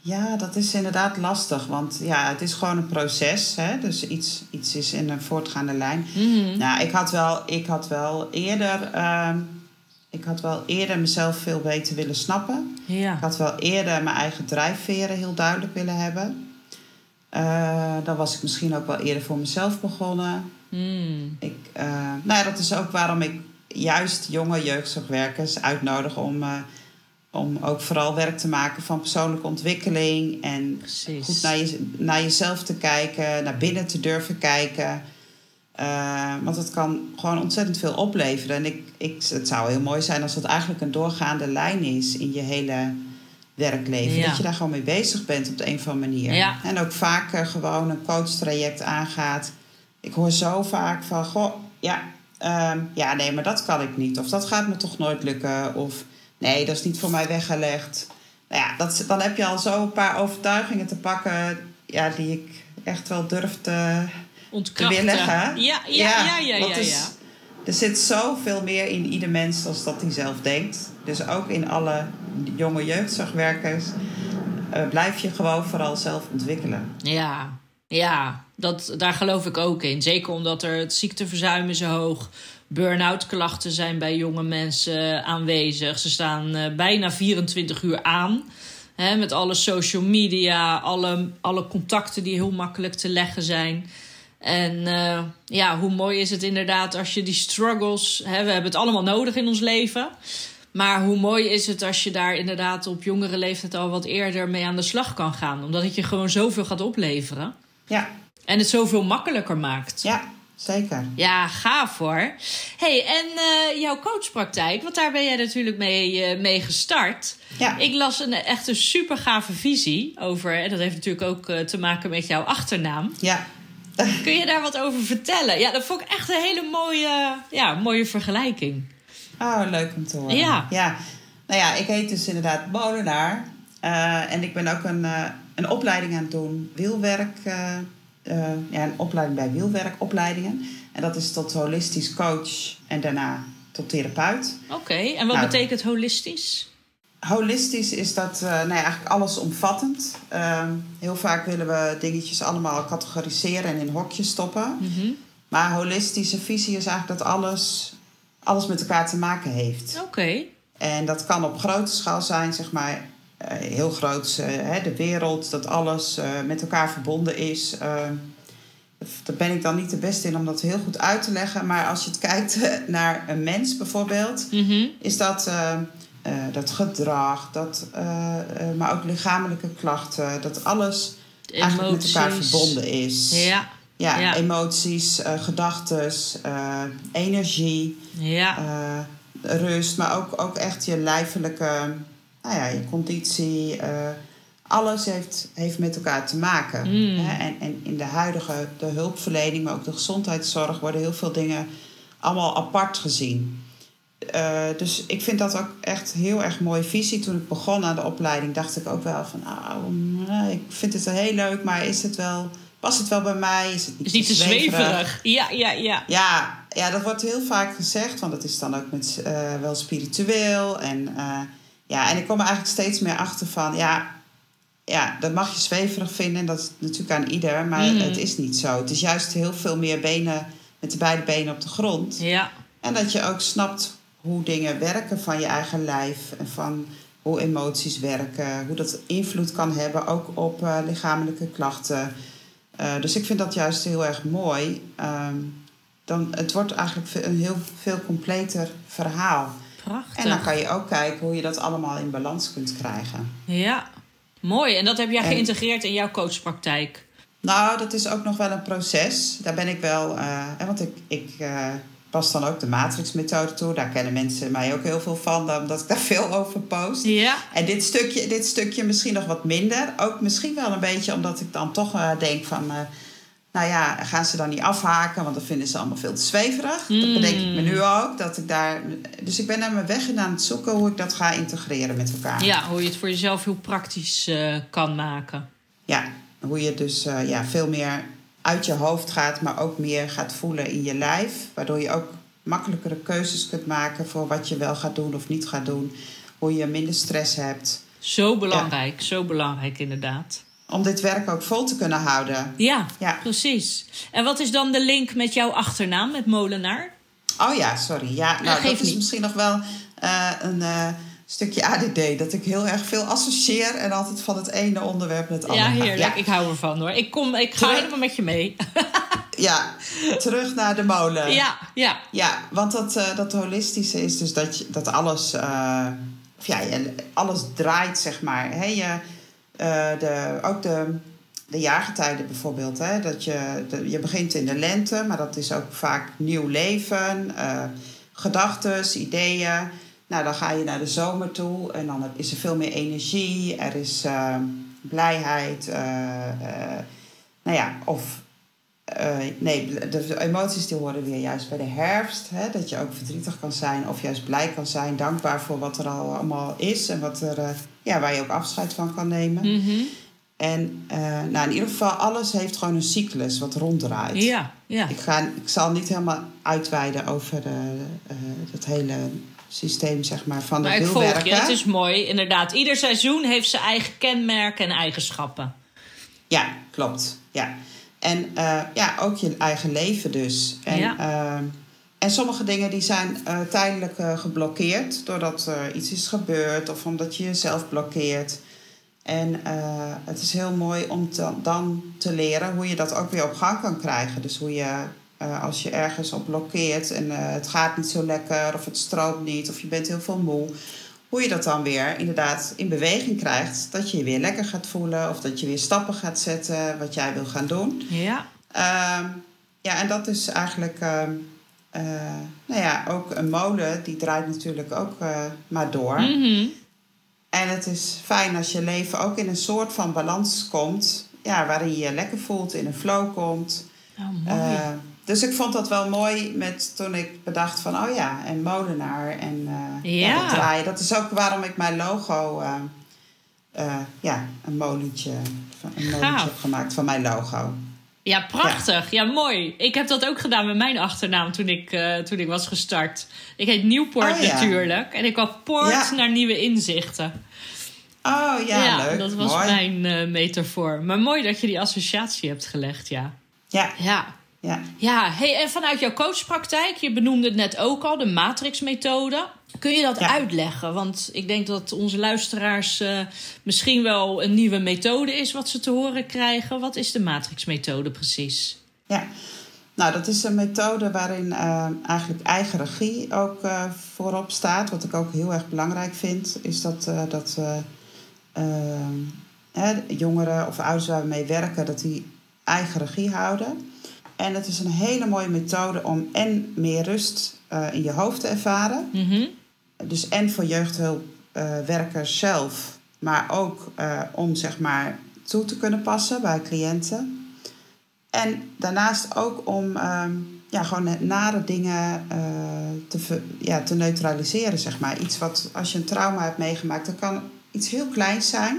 ja, dat is inderdaad lastig. Want ja, het is gewoon een proces. Hè? Dus iets, iets is in een voortgaande lijn. Mhm. Nou, ik had wel, ik had wel eerder. ehm, ik had wel eerder mezelf veel beter willen snappen. Ik had wel eerder mijn eigen drijfveren heel duidelijk willen hebben. Eh, dan was ik misschien ook wel eerder voor mezelf begonnen. Mm. Ik, eh, nou ja, dat is ook waarom ik juist jonge jeugdzorgwerkers uitnodig om, eh, om ook vooral werk te maken van persoonlijke ontwikkeling. En Precies. goed naar, je, naar jezelf te kijken, naar binnen te durven kijken. Eh, want het kan gewoon ontzettend veel opleveren. En ik, ik, het zou heel mooi zijn als het eigenlijk een doorgaande lijn is in je hele werkleven. Ja. Dat je daar gewoon mee bezig bent op de een of andere manier. Ja. En ook vaak eh, gewoon een coachtraject aangaat. Ik hoor zo vaak van, goh, ja, ehm, ja, nee, maar dat kan ik niet. Of dat gaat me toch nooit lukken. Of nee, dat is niet voor mij weggelegd. Nou ja, dat, dan heb je al zo een paar overtuigingen te pakken... Ja, die ik echt wel durf te, te weerleggen. Ja, ja, ja, ja, is- ja. Er zit zoveel meer in ieder mens als dat hij zelf denkt. Dus ook in alle jonge jeugdzorgwerkers... eh, blijf je gewoon vooral zelf ontwikkelen. Ja, ja dat, daar geloof ik ook in. Zeker omdat er het ziekteverzuim is hoog. Burn-out klachten zijn bij jonge mensen aanwezig. Ze staan eh, bijna 24 uur aan. Hè, met alle social media, alle, alle contacten die heel makkelijk te leggen zijn. En eh, ja, hoe mooi is het inderdaad als je die struggles... Hè, we hebben het allemaal nodig in ons leven. Maar hoe mooi is het als je daar inderdaad op jongere leeftijd al wat eerder mee aan de slag kan gaan. Omdat het je gewoon zoveel gaat opleveren. Ja, En het zoveel makkelijker maakt. ja zeker. Ja, gaaf hoor. hey, en eh, jouw coachpraktijk, want daar ben jij natuurlijk mee, eh, mee gestart. Ja. Ik las een echt een super gave visie over. En dat heeft natuurlijk ook eh, te maken met jouw achternaam. Ja, Kun je daar wat over vertellen? Ja, dat vond ik echt een hele mooie, ja, mooie vergelijking. Oh, leuk om te horen. Ja. ja. Nou ja, ik heet dus inderdaad molenaar. En ik ben ook een, een opleiding aan het doen. Wielwerk. eh, eh, ja, een opleiding bij wielwerkopleidingen. En dat is tot holistisch coach en daarna tot therapeut. Oké, en wat Nou. betekent holistisch? Holistisch is dat nou ja, eigenlijk allesomvattend. Heel vaak willen we dingetjes allemaal categoriseren en in hokjes stoppen. Mhm. Maar holistische visie is eigenlijk dat alles, alles met elkaar te maken heeft. Oké. En dat kan op grote schaal zijn, zeg maar, heel groot, eh, de wereld, dat alles eh, met elkaar verbonden is. Eh, daar ben ik dan niet de beste in om dat heel goed uit te leggen. Maar als je het kijkt eh, naar een mens bijvoorbeeld, Mhm. is dat, eh, eh, dat gedrag, dat, eh, eh, maar ook lichamelijke klachten, dat alles eigenlijk met elkaar verbonden is. Ja, Ja, Ja. emoties, eh gedachten, energie ja. eh, rust, maar ook, ook echt je lijfelijke, nou ja, je conditie. eh, alles heeft, heeft met elkaar te maken. Mm. Hè? En, en in de huidige de hulpverlening, maar ook de gezondheidszorg, worden heel veel dingen allemaal apart gezien. Eh, dus ik vind dat ook echt heel erg mooie visie. Toen ik begon aan de opleiding, dacht ik ook wel van, nou, mm, ik vind het heel leuk, maar is het wel past het wel bij mij? Is het niet, is niet te zweverig? Ja, ja, ja. Ja, ja, dat wordt heel vaak gezegd, want het is dan ook met, uh, wel spiritueel. En, uh, ja, en ik kom er eigenlijk steeds meer achter van, ja, ja, dat mag je zweverig vinden. En dat is natuurlijk aan ieder, maar mm. het is niet zo. Het is juist heel veel meer benen met de beide benen op de grond. Ja. En dat je ook snapt hoe dingen werken van je eigen lijf en van hoe emoties werken, hoe dat invloed kan hebben ook op uh, lichamelijke klachten. Uh, dus ik vind dat juist heel erg mooi. Um, dan, het wordt eigenlijk een heel veel completer verhaal. Prachtig. En dan kan je ook kijken hoe je dat allemaal in balans kunt krijgen. Ja, mooi. En dat heb jij geïntegreerd in jouw coachpraktijk? Nou, dat is ook nog wel een proces. Daar ben ik wel... Uh, want ik, ik uh, pas dan ook de matrixmethode toe. Daar kennen mensen mij ook heel veel van, omdat ik daar veel over post. Ja. En dit stukje, dit stukje misschien nog wat minder. Ook misschien wel een beetje omdat ik dan toch uh, denk van... nou ja, gaan ze dan niet afhaken, want dan vinden ze allemaal veel te zweverig. Mm. Dat bedenk ik me nu ook. Dat ik daar, dus ik ben naar mijn weg aan het zoeken hoe ik dat ga integreren met elkaar. Ja, hoe je het voor jezelf heel praktisch kan maken. Ja, hoe je dus uh, ja, veel meer uit je hoofd gaat, maar ook meer gaat voelen in je lijf. Waardoor je ook makkelijkere keuzes kunt maken voor wat je wel gaat doen of niet gaat doen. Hoe je minder stress hebt. Zo belangrijk, zo belangrijk inderdaad. Om dit werk ook vol te kunnen houden. Ja, ja, precies. En wat is dan de link met jouw achternaam, met Molenaar? Oh ja, sorry. Ja, nou, dat is misschien nog wel uh, een. Uh, stukje ADD. Dat ik heel erg veel associeer en altijd van het ene onderwerp naar het andere. Ja, heerlijk. Ik hou ervan hoor. Ik, kom, ik ga helemaal met je mee. ja, terug naar de molen. Ja, ja. Ja, want dat, uh, dat holistische is dus dat, je, dat alles, uh, ja, alles draait, zeg maar. Hè? Je, de, ook de, de jaargetijden bijvoorbeeld. Hè? Dat je, je begint in de lente, maar dat is ook vaak nieuw leven, gedachten, ideeën. Nou, dan ga je naar de zomer toe en dan is er veel meer energie, er is uh, blijheid. Uh, uh, nou ja, of nee, de emoties die horen weer juist bij de herfst. Hè, dat je ook verdrietig kan zijn of juist blij kan zijn, dankbaar voor wat er al allemaal is en wat er, ja, waar je ook afscheid van kan nemen. Mm -hmm. En nou, in ieder geval, alles heeft gewoon een cyclus wat ronddraait. Ja, ja. Ik, ga, ik zal niet helemaal uitweiden over het hele systeem zeg maar, van maar de ik volg je, het is mooi. Inderdaad, ieder seizoen heeft zijn eigen kenmerken en eigenschappen. Ja, klopt. Ja. En uh, ja, ook je eigen leven dus. En, ja. uh, en sommige dingen die zijn uh, tijdelijk geblokkeerd... doordat er iets is gebeurd of omdat je jezelf blokkeert. En het is heel mooi om te, dan te leren hoe je dat ook weer op gang kan krijgen. Dus hoe je als je ergens op blokkeert en het gaat niet zo lekker of het stroomt niet of je bent heel veel moe. Hoe je dat dan weer inderdaad in beweging krijgt. Dat je je weer lekker gaat voelen of dat je weer stappen gaat zetten wat jij wil gaan doen. Ja. Uh, ja, en dat is eigenlijk, uh, nou ja, ook een molen die draait natuurlijk ook maar door. Mm -hmm. En het is fijn als je leven ook in een soort van balans komt. Ja, waarin je je lekker voelt, in een flow komt. Oh, mooi. Dus ik vond dat wel mooi met toen ik bedacht van, oh ja, en molenaar en uh, ja. ja dat draaien. Dat is ook waarom ik mijn logo, uh, uh, ja, een molentje, een molentje heb gemaakt van mijn logo. Ja, prachtig. Ja. ja. mooi. Ik heb dat ook gedaan met mijn achternaam toen ik, toen ik was gestart. Ik heet Nieuwpoort oh, ja. natuurlijk. En ik kwam poort naar nieuwe inzichten. Oh ja, leuk. dat was mooi. mijn metafoor. Maar mooi dat je die associatie hebt gelegd, ja. Ja. Ja. Ja, ja hey, en vanuit jouw coachpraktijk, je benoemde het net ook al, de matrixmethode. Kun je dat ja. uitleggen? Want ik denk dat onze luisteraars uh, misschien wel een nieuwe methode is wat ze te horen krijgen. Wat is de matrixmethode precies? Ja, nou dat is een methode waarin uh, eigenlijk eigen regie ook uh, voorop staat. Wat ik ook heel erg belangrijk vind, is dat, dat jongeren of ouders waar we mee werken, dat die eigen regie houden. En het is een hele mooie methode om en meer rust uh, in je hoofd te ervaren. Mm -hmm. Dus en voor jeugdhulpwerkers uh, zelf, maar ook uh, om zeg maar toe te kunnen passen bij cliënten. En daarnaast ook om um, ja, gewoon nare dingen te, ja, te neutraliseren, zeg maar. Iets wat, als je een trauma hebt meegemaakt, dat kan iets heel kleins zijn.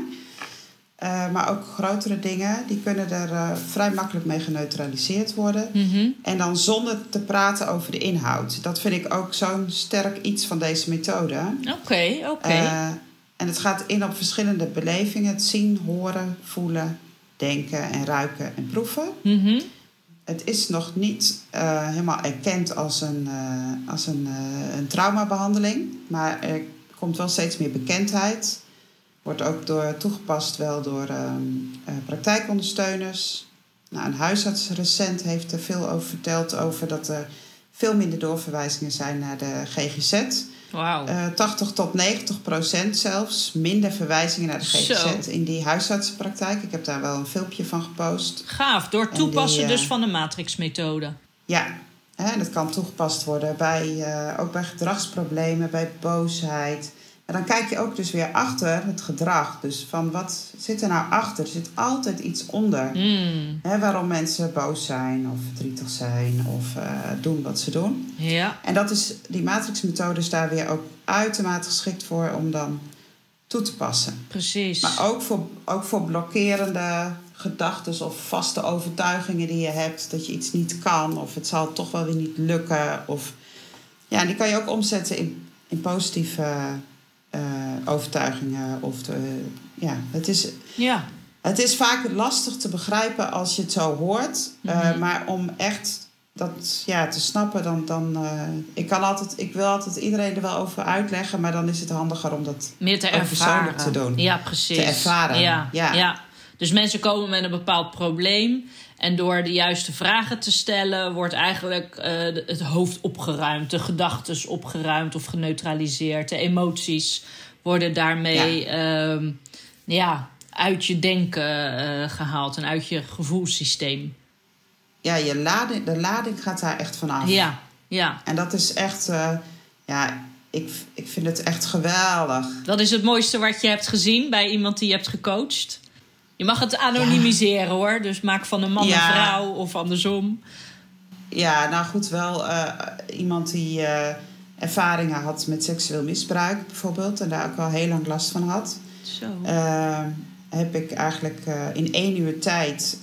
Eh, maar ook grotere dingen, die kunnen er uh, vrij makkelijk mee geneutraliseerd worden. Mhm. En dan zonder te praten over de inhoud. Dat vind ik ook zo'n sterk iets van deze methode. Oké, oké. Uh, en het gaat in op verschillende belevingen: het zien, horen, voelen, denken en ruiken en proeven. Mhm. Het is nog niet helemaal erkend als een, als een, een traumabehandeling, maar er komt wel steeds meer bekendheid. Wordt ook door, toegepast wel door uh, praktijkondersteuners. Nou, een huisarts recent heeft er veel over verteld over dat er veel minder doorverwijzingen zijn naar de GGZ. Wow. Uh, 80 tot 90 procent zelfs minder verwijzingen naar de GGZ Zo. in die huisartsenpraktijk. Ik heb daar wel een filmpje van gepost. Gaaf, door toepassen die, uh, dus van de matrixmethode. Ja, en dat kan toegepast worden bij, uh, ook bij gedragsproblemen, bij boosheid. En dan kijk je ook dus weer achter het gedrag. Dus van wat zit er nou achter? Er zit altijd iets onder. Mm. Hè, waarom mensen boos zijn of verdrietig zijn of uh, doen wat ze doen. Ja. En dat is, die matrixmethode is daar weer ook uitermate geschikt voor om dan toe te passen. Precies. Maar ook voor, ook voor blokkerende gedachten of vaste overtuigingen die je hebt. Dat je iets niet kan of het zal toch wel weer niet lukken. Of, ja, die kan je ook omzetten in, in positieve overtuigingen. Of de, ja, het is, ja. het is vaak lastig te begrijpen als je het zo hoort. Mm -hmm. uh, maar om echt dat ja, te snappen, dan. dan uh, ik, kan altijd, ik wil altijd iedereen er wel over uitleggen, maar dan is het handiger om dat meer te ervaren te doen. Ja, precies. Te ervaren. Ja, ja. ja. Dus mensen komen met een bepaald probleem. En door de juiste vragen te stellen, wordt eigenlijk uh, het hoofd opgeruimd, de gedachten opgeruimd of geneutraliseerd. De emoties worden daarmee ja. Uh, ja uit je denken uh, gehaald en uit je gevoelssysteem. Ja, je lading, de lading gaat daar echt vanaf. Ja, ja. En dat is echt, uh, ja, ik, ik vind het echt geweldig. Dat is het mooiste wat je hebt gezien bij iemand die je hebt gecoacht. Je mag het anonimiseren ja. hoor. Dus maak van een man ja. een vrouw of andersom. Ja, nou goed, wel uh, iemand die ervaringen had met seksueel misbruik bijvoorbeeld. En daar ook al heel lang last van had. Zo. Uh, heb ik eigenlijk in één uur tijd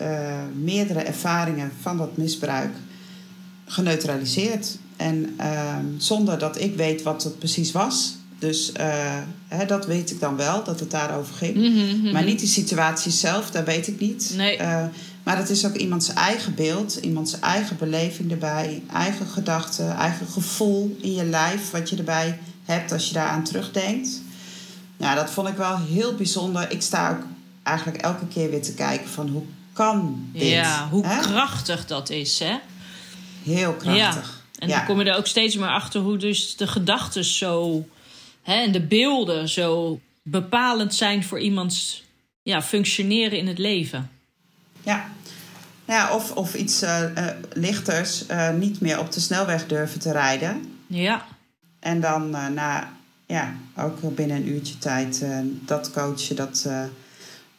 meerdere ervaringen van dat misbruik geneutraliseerd. En ehm, zonder dat ik weet wat het precies was. Dus uh, hè, dat weet ik dan wel, dat het daarover ging. Mm -hmm, mm -hmm. Maar niet die situatie zelf, dat weet ik niet. Nee. Maar het is ook iemands eigen beeld, iemands eigen beleving erbij, eigen gedachten, eigen gevoel in je lijf, wat je erbij hebt als je daaraan terugdenkt. Nou, dat vond ik wel heel bijzonder. Ik sta ook eigenlijk elke keer weer te kijken van hoe kan dit? Ja, hoe hè? krachtig dat is, hè? Heel krachtig. Ja. En ja. dan kom je er ook steeds meer achter hoe dus de gedachten zo hè, en de beelden zo bepalend zijn voor iemands ja, functioneren in het leven. Ja, ja of, of iets uh, uh, lichters, uh, niet meer op de snelweg durven te rijden. Ja. En dan na, ja, ook binnen een uurtje tijd dat coachen, dat,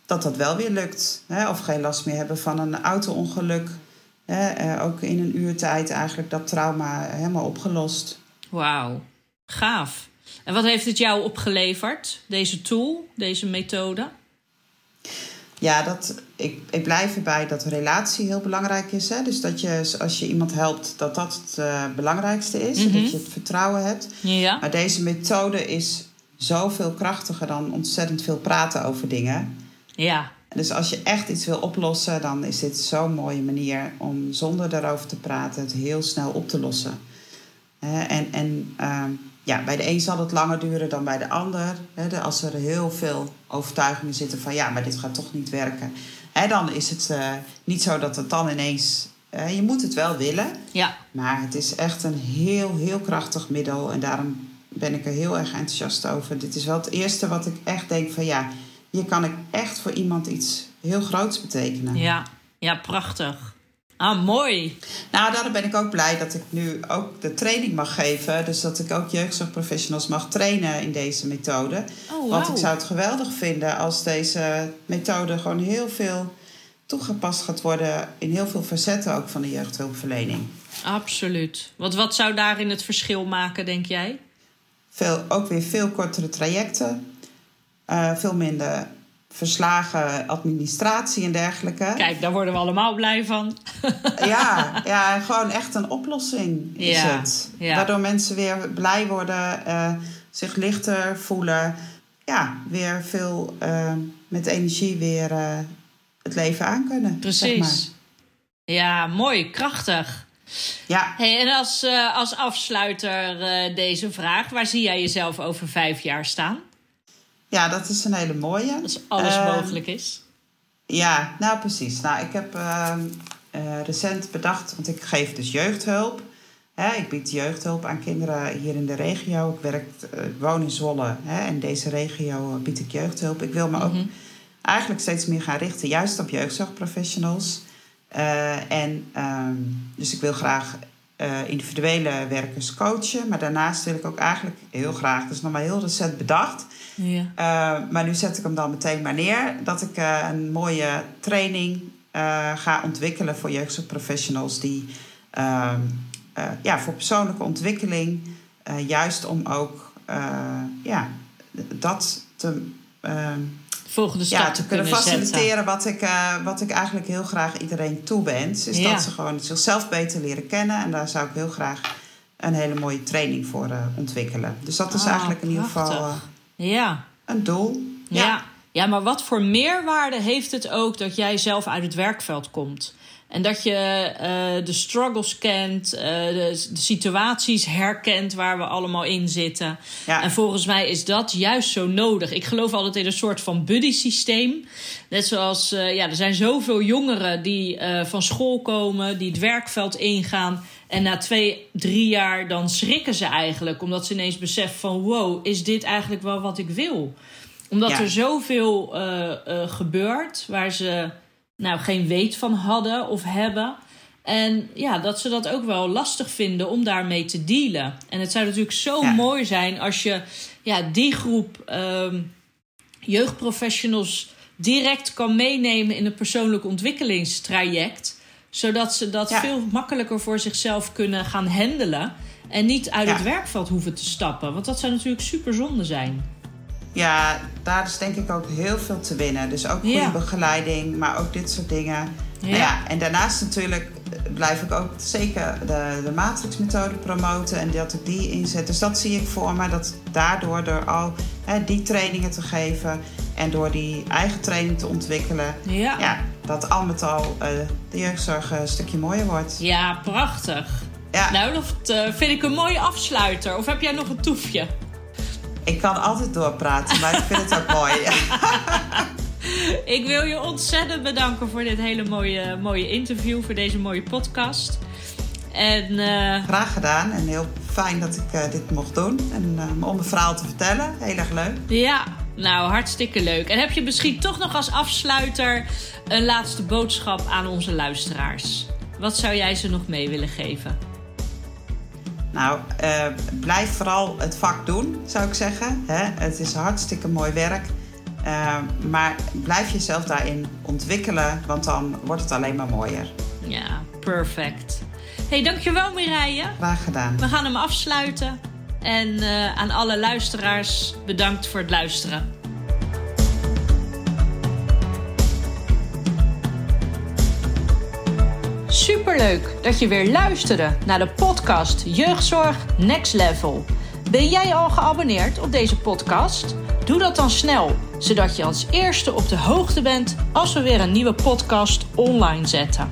dat dat wel weer lukt. Hè? Of geen last meer hebben van een auto-ongeluk. Hè? ook in een uur tijd eigenlijk dat trauma helemaal opgelost. Wauw, gaaf. En wat heeft het jou opgeleverd, deze tool, deze methode? Ja, dat, ik, ik blijf erbij dat relatie heel belangrijk is. Hè? Dus dat je, als je iemand helpt, dat dat het uh, belangrijkste is. Mhm. Dat je het vertrouwen hebt. Ja. Maar deze methode is zoveel krachtiger dan ontzettend veel praten over dingen. Ja. Dus als je echt iets wil oplossen, dan is dit zo'n mooie manier om zonder daarover te praten het heel snel op te lossen. En en uh, ja, bij de een zal het langer duren dan bij de ander. Hè, als er heel veel overtuigingen zitten van ja, maar dit gaat toch niet werken. Hè, dan is het uh, niet zo dat het dan ineens. Uh, je moet het wel willen. Ja. Maar het is echt een heel, heel krachtig middel. En daarom ben ik er heel erg enthousiast over. Dit is wel het eerste wat ik echt denk van ja, hier kan ik echt voor iemand iets heel groots betekenen. Ja, ja prachtig. Ah, mooi. Nou, daarom ben ik ook blij dat ik nu ook de training mag geven. Dus dat ik ook jeugdzorgprofessionals mag trainen in deze methode. Oh, wow. Want ik zou het geweldig vinden als deze methode gewoon heel veel toegepast gaat worden in heel veel facetten ook van de jeugdhulpverlening. Absoluut. Want wat zou daarin het verschil maken, denk jij? Veel, ook weer veel kortere trajecten. Uh, veel minder verslagen administratie en dergelijke. Kijk, daar worden we allemaal blij van. ja, ja, gewoon echt een oplossing is Ja, het. ja. Waardoor mensen weer blij worden, eh, zich lichter voelen. Ja, weer veel eh, met energie weer eh, het leven aan kunnen. Zeg maar. Precies. Ja, mooi, krachtig. Ja, Hey, en als, als afsluiter deze vraag, waar zie jij jezelf over vijf jaar staan? Ja, dat is een hele mooie. Als alles Eh, mogelijk is. Ja, nou precies. Nou, ik heb ehm, eh, recent bedacht, want ik geef dus jeugdhulp. Hè, ik bied jeugdhulp aan kinderen hier in de regio. Ik, werk, eh, ik woon in Zwolle. Hè, in deze regio bied ik jeugdhulp. Ik wil me ook Mhm. eigenlijk steeds meer gaan richten juist op jeugdzorgprofessionals. Eh, en ehm, dus ik wil graag individuele werkers coachen. Maar daarnaast wil ik ook eigenlijk heel graag, dat is nog maar heel recent bedacht... Ja. Uh, maar nu zet ik hem dan meteen maar neer. Dat ik uh, een mooie training uh, ga ontwikkelen voor jeugdzorgprofessionals. Die uh, ja, voor persoonlijke ontwikkeling. eh, juist om ook ja, dat te, ehm, Volgende stap ja, te, kunnen zetten. faciliteren. Wat ik, eh, wat ik eigenlijk heel graag iedereen toewens. Is Ja. dat ze gewoon zichzelf beter leren kennen. En daar zou ik heel graag een hele mooie training voor eh, ontwikkelen. Dus dat is Ah, eigenlijk in ieder geval. Ja. een doel. Ja. ja. maar wat voor meerwaarde heeft het ook dat jij zelf uit het werkveld komt? En dat je eh, de struggles kent, eh, de, de situaties herkent waar we allemaal in zitten. Ja. En volgens mij is dat juist zo nodig. Ik geloof altijd in een soort van buddy-systeem. Net zoals, eh, ja, er zijn zoveel jongeren die van school komen, die het werkveld ingaan. En na twee, drie jaar dan schrikken ze eigenlijk. Omdat ze ineens beseffen van wow, is dit eigenlijk wel wat ik wil? Omdat Ja. er zoveel eh, eh, gebeurt waar ze nou geen weet van hadden of hebben. En ja, dat ze dat ook wel lastig vinden om daarmee te dealen. En het zou natuurlijk zo Ja. mooi zijn als je ja, die groep ehm, jeugdprofessionals direct kan meenemen in een persoonlijk ontwikkelingstraject. Zodat ze dat Ja. veel makkelijker voor zichzelf kunnen gaan handelen. En niet uit Ja. het werkveld hoeven te stappen. Want dat zou natuurlijk super zonde zijn. Ja, daar is denk ik ook heel veel te winnen. Dus ook goede Ja. begeleiding, maar ook dit soort dingen. Ja. Nou ja, en daarnaast natuurlijk blijf ik ook zeker de, de matrixmethode promoten en dat ik die inzet. Dus dat zie ik voor me, dat daardoor door al hè, die trainingen te geven en door die eigen training te ontwikkelen, Ja, ja, dat al met al eh, de jeugdzorg een stukje mooier wordt. ja prachtig. Ja, Nou, dat eh, vind ik een mooie afsluiter. Of heb jij nog een toefje? ik kan altijd doorpraten, maar ik vind het ook mooi. Ik wil je ontzettend bedanken voor dit hele mooie, mooie interview, voor deze mooie podcast. En eh, Graag gedaan en heel fijn dat ik eh, dit mocht doen. En eh, om mijn verhaal te vertellen, heel erg leuk. ja, nou hartstikke leuk. En heb je misschien toch nog als afsluiter een laatste boodschap aan onze luisteraars? Wat zou jij ze nog mee willen geven? Nou, blijf vooral het vak doen, zou ik zeggen. Hè? Het is hartstikke mooi werk. Eh, maar blijf jezelf daarin ontwikkelen, want dan wordt het alleen maar mooier. Ja, perfect. hey, dankjewel Mireille. Graag gedaan. We gaan hem afsluiten. En eh, aan alle luisteraars bedankt voor het luisteren. Superleuk dat je weer luisterde naar de podcast Jeugdzorg Next Level. Ben jij al geabonneerd op deze podcast? Doe dat dan snel, zodat je als eerste op de hoogte bent als we weer een nieuwe podcast online zetten.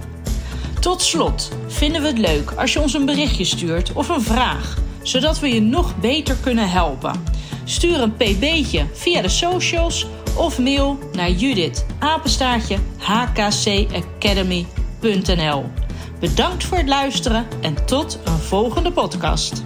Tot slot vinden we het leuk als je ons een berichtje stuurt of een vraag, zodat we je nog beter kunnen helpen. Stuur een pb'tje via de socials of mail naar Judith apenstaartje hkcacademy.nl. Bedankt voor het luisteren en tot een volgende podcast.